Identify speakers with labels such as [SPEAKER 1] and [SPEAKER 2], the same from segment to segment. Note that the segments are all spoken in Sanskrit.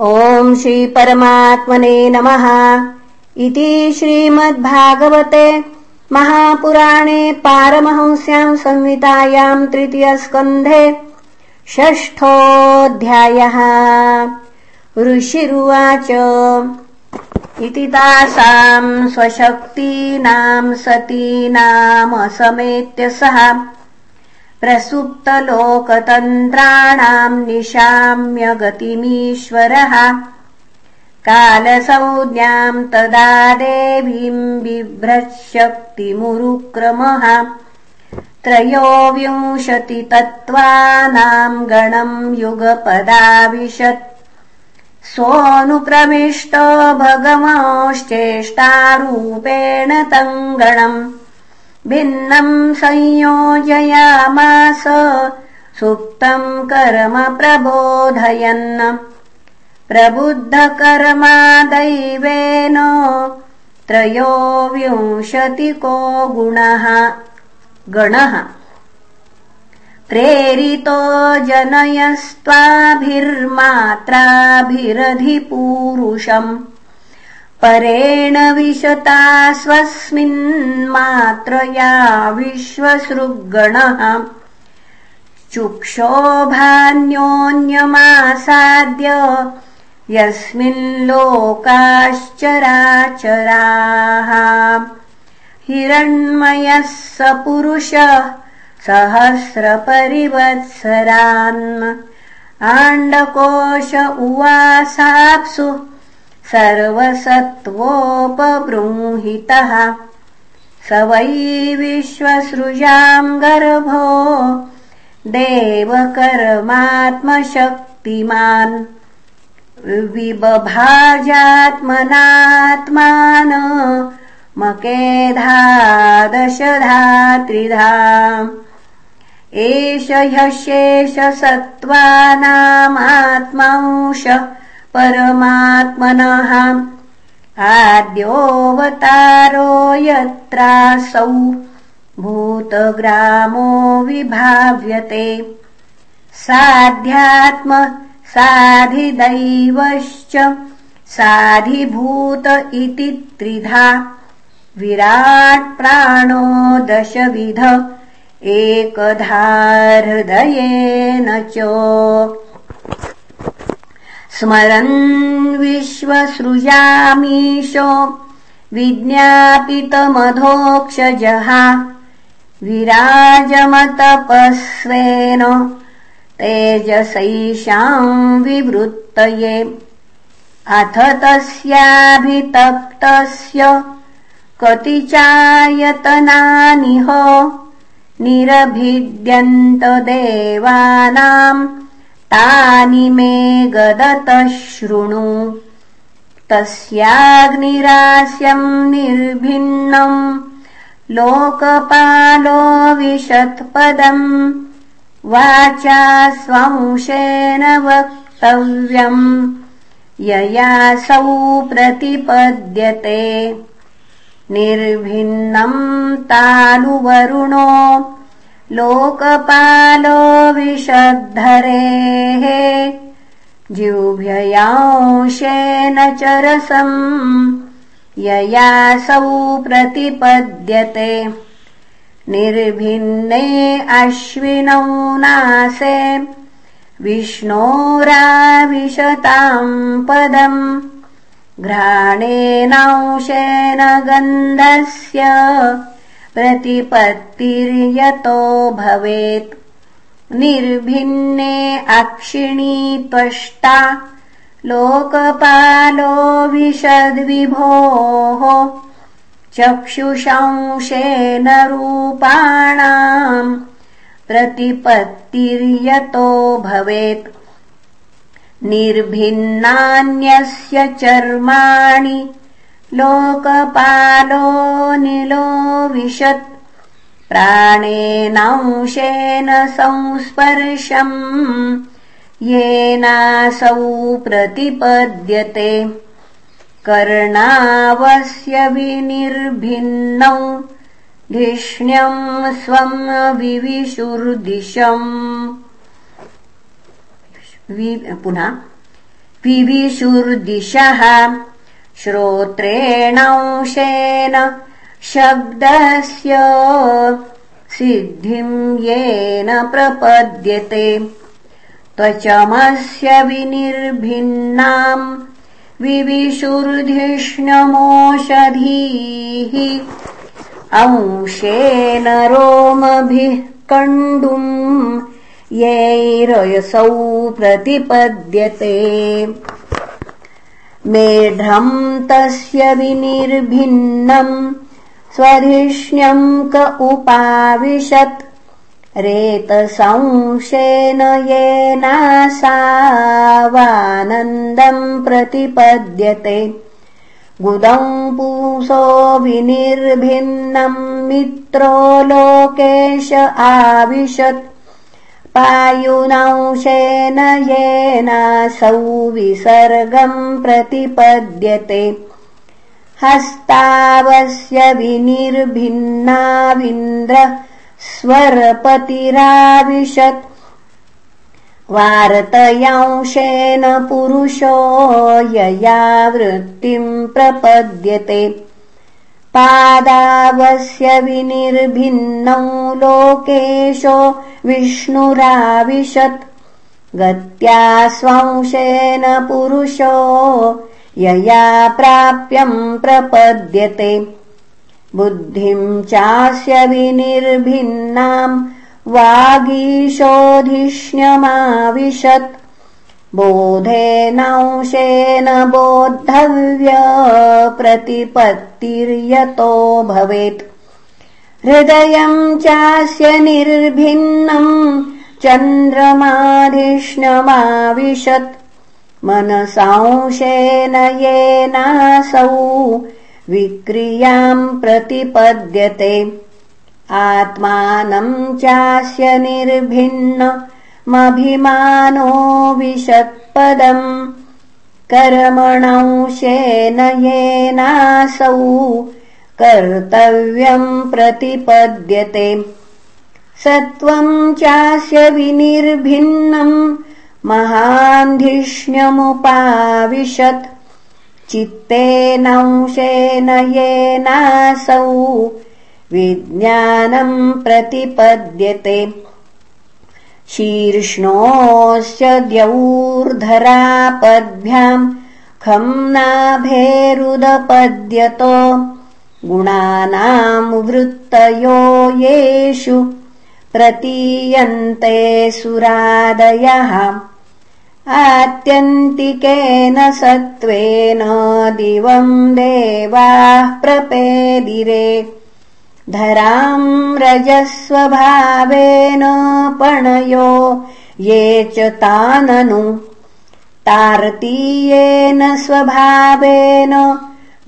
[SPEAKER 1] ॐ श्रीपरमात्मने नमः। इति श्रीमद्भागवते महापुराणे पारमहंस्याम् संहितायाम् तृतीयस्कन्धे षष्ठोऽध्यायः। ऋषिरुवाच। इति तासाम् स्वशक्तीनाम् सतीनामसमेत्य सः प्रसुप्तलोकतन्त्राणाम् निशाम्य गतिमीश्वरः कालसंज्ञाम् तदा देवीम् बिभ्रशक्तिमुरुक्रमः। त्रयोविंशतितत्त्वानाम् गणम् युगपदाविशत्। सोऽनुप्रविष्टो भगवांश्चेष्टारूपेण तम् गणम् भिन्नम् संयोजयामास सुप्तम् कर्म प्रबोधयन् प्रबुद्धकर्मा दैवेन त्रयोविंशतिको गुणः। गणः। प्रेरितो जनयस्त्वाभिर्मात्राभिरधिपूरुषम् परेण विशता स्वस्मिन्मात्रया विश्वसृगणः चुक्षोभान्योन्यमासाद्य यस्मिल्लोकाश्चराचराः हिरण्मयः स पुरुषः सहस्रपरिवत्सरान्। आण्डकोश उवासाप्सु सर्वसत्त्वोपबृंहितः। स वै विश्वसृजाम् गर्भो देवकर्मात्मशक्तिमान्। विबभाजात्मनात्मान मकेधादशधा एष ह्यशेष सत्त्वानामात्मांश परमात्मनः आद्योऽवतारो यत्रासौ भूतग्रामो विभाव्यते। साध्यात्म साधिदैवश्च साधिभूत इति त्रिधा। विराट्प्राणो दशविध एकधाहृदयेन च स्मरन् विश्वसृजामीशो विज्ञापितमधोक्षजः विराजमतपस्वेन तेजसैषाम् विवृत्तये। अथ तस्याभितप्तस्य कति चायतनानिह निरभिद्यन्तदेवानाम् तानि मे गदतः शृणु। तस्याग्निरास्यम् निर्भिन्नम् लोकपालो विशत्पदम् वाचा स्वंशेन वक्तव्यम् ययासौ प्रतिपद्यते। निर्भिन्नम् तानुवरुणो लोकपालो विशद्धरेः जिह्व्ययांशेन चरसम् ययासौ प्रतिपद्यते। निर्भिन्ने अश्विनौ नासे विष्णोराविशताम् पदम् घ्राणेनांशेन गन्धस्य प्रतिपत्तिर्यतो भवेत्। निर्भिन्ने अक्षिणी त्वष्टा लोकपालो विशद्विभोः चक्षुषंशेन रूपाणाम् प्रतिपत्तिर्यतो भवेत्। निर्भिन्नान्यस्य चर्माणि लोकपालो निलो विशत्। प्राणेनांशेन संस्पर्शम्। येनासौ प्रतिपद्यते। कर्णावस्य विनिर्भिन्नौ। धिष्ण्यम् स्वम् विविशुर्दिशम्। पुनः। विविशुर्दिशः श्रोत्रेणंशेन शब्दस्य सिद्धिम् येन प्रपद्यते। त्वचमस्य विनिर्भिन्नाम् विविशुर्धिष्ण्यमोषधीः अंशेन रोमभिः कण्डुम् यैरयसौ प्रतिपद्यते मेढ्रम् तस्य विनिर्भिन्नम् स्वधिष्ण्यम् क उपाविशत्। रेतसंशेन येनासावानन्दम् प्रतिपद्यते। गुदम् पूसो विनिर्भिन्नम् मित्रो लोकेश आविशत् येनासौ विसर्गम् प्रतिपद्यते। हस्तावस्य विनिर्भिन्नाविन्द्र स्वरपतिराविशत्। वार्तयांशेन पुरुषो यया वृत्तिम् प्रपद्यते पादावस्य विनिर्भिन्नौ लोकेशो विष्णुराविशत्। गत्या स्वांशेन पुरुषो यया प्राप्यम् प्रपद्यते। बुद्धिम् चास्य विनिर्भिन्नाम् वागीशोधिष्ण्यमाविशत् बोधेनांशेन प्रतिपत्तिर्यतो भवेत्। हृदयम् चास्य निर्भिन्नम् चन्द्रमाधिष्ण्यमाविशत् मनसांशेन येनासौ विक्रियाम् प्रतिपद्यते। आत्मानम् चास्य निर्भिन्नमभिमानो विशत्पदम् कर्मणंशेन येनासौ। कर्तव्यम् प्रतिपद्यते। सत्त्वम् चास्य विनिर्भिन्नम्। महान्धिष्ण्यमुपाविशत्। चित्तेनंशेन येनासौ। विज्ञानम् प्रतिपद्यते शीर्ष्णोऽस्य द्यौर्धरापद्भ्याम् खम् नाभेरुदपद्यतो गुणानाम् वृत्तयो येषु प्रतीयन्ते सुरादयः। आत्यन्तिकेन सत्त्वेन दिवम् देवाः प्रपेदिरे धराम् रजस्वभावेन पणयो ये च ताननु। तार्तीयेन स्वभावेन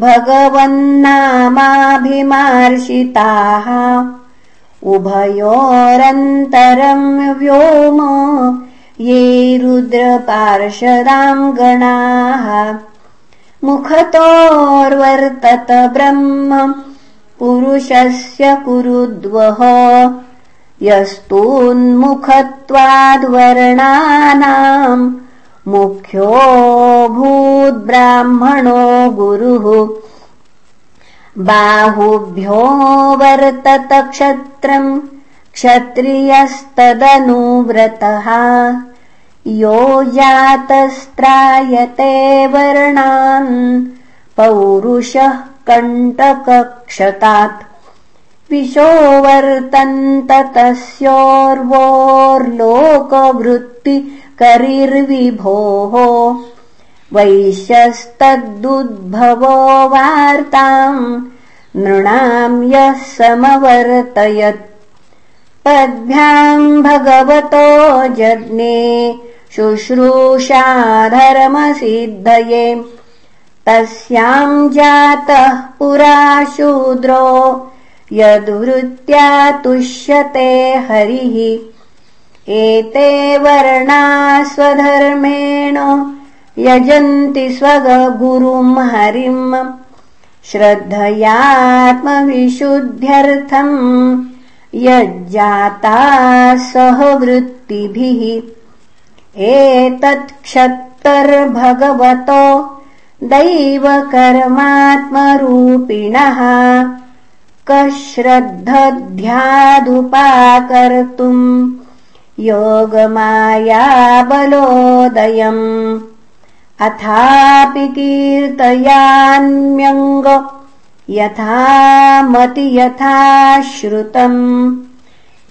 [SPEAKER 1] भगवन्नामाभिमार्शिताः उभयोरन्तरम् व्योम ये रुद्रपार्षदाम् गणाः मुखतोर्वर्तत ब्रह्म पुरुषस्य कुरुद्वः यस्तून्मुखत्वाद्वर्णानाम् मुख्यो भूद्ब्राह्मणो गुरुः। बाहुभ्यो वर्तत क्षत्रम् क्षत्रियस्तदनुव्रतः। यो जातस्त्रायते वर्णान् पौरुषः कण्टकक्षतात् विशो वर्तन्त तस्योर्वोर्लोकवृत्तिकरिर्विभोः वैश्यस्तदुद्भवो वार्ताम् नृणाम् यः समवर्तयत् पद्भ्याम् भगवतो जज्ञे शुश्रूषाधर्मसिद्धये तस्याम् जातः पुरा शूद्रो यद्वृत्त्या तुष्यते हरिः। एते वर्णा स्वधर्मेण यजन्ति स्वगुरुम् हरिम् श्रद्धयात्मविशुद्ध्यर्थम् यज्जाता सह वृत्तिभिः। एतत् भक्तर्भगवतो दैवकर्मात्मरूपिणः। कः श्रद्धध्यादुपाकर्तुम् योगमायाबलोदयम्। अथापि कीर्तयान्म्यङ्ग यथा मति यथा श्रुतम्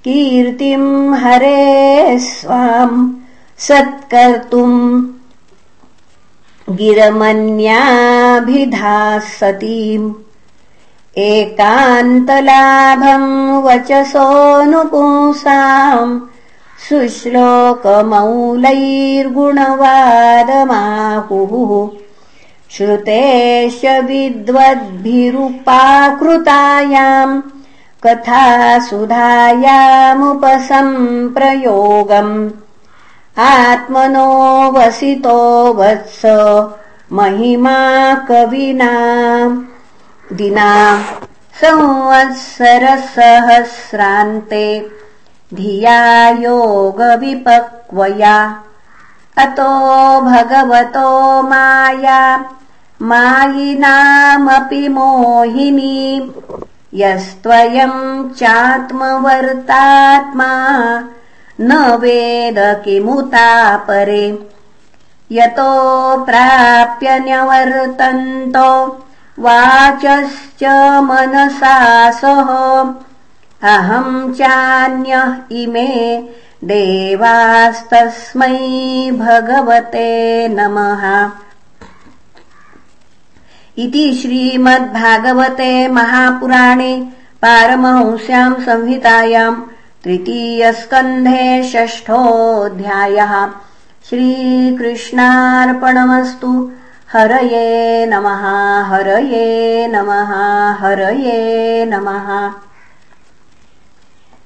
[SPEAKER 1] कीर्तिम् हरे स्वाम् सत्कर्तुम् गिरमन्याभिधासतीम् एकान्तलाभम् वचसोऽनुपुंसाम् सुश्लोकमौलैर्गुणवादमाहुः श्रुतेश विद्वद्भिरुपाकृतायाम् कथासुधायामुपसम्प्रयोगम् आत्मनो वसितो वत्स महिमा कविना दिना संवत्सरसहस्रान्ते धिया योगविपक्वया। अतो भगवतो माया मायिनामपि मोहिनी। यस्त्वयम् चात्मवर्तात्मा न वेद किमुता परे। यतो प्राप्य न्यवर्तन्तो वाचश्च मनसा सह। अहम् चान्यः इमे देवास्तस्मै भगवते नमः। इति श्रीमद्भागवते महापुराणे पारमहंस्याम् संहितायाम् तृतीयस्कन्धे षष्ठोऽध्यायः। श्रीकृष्णार्पणमस्तु। हरये नमः हरये नमः हरये नमः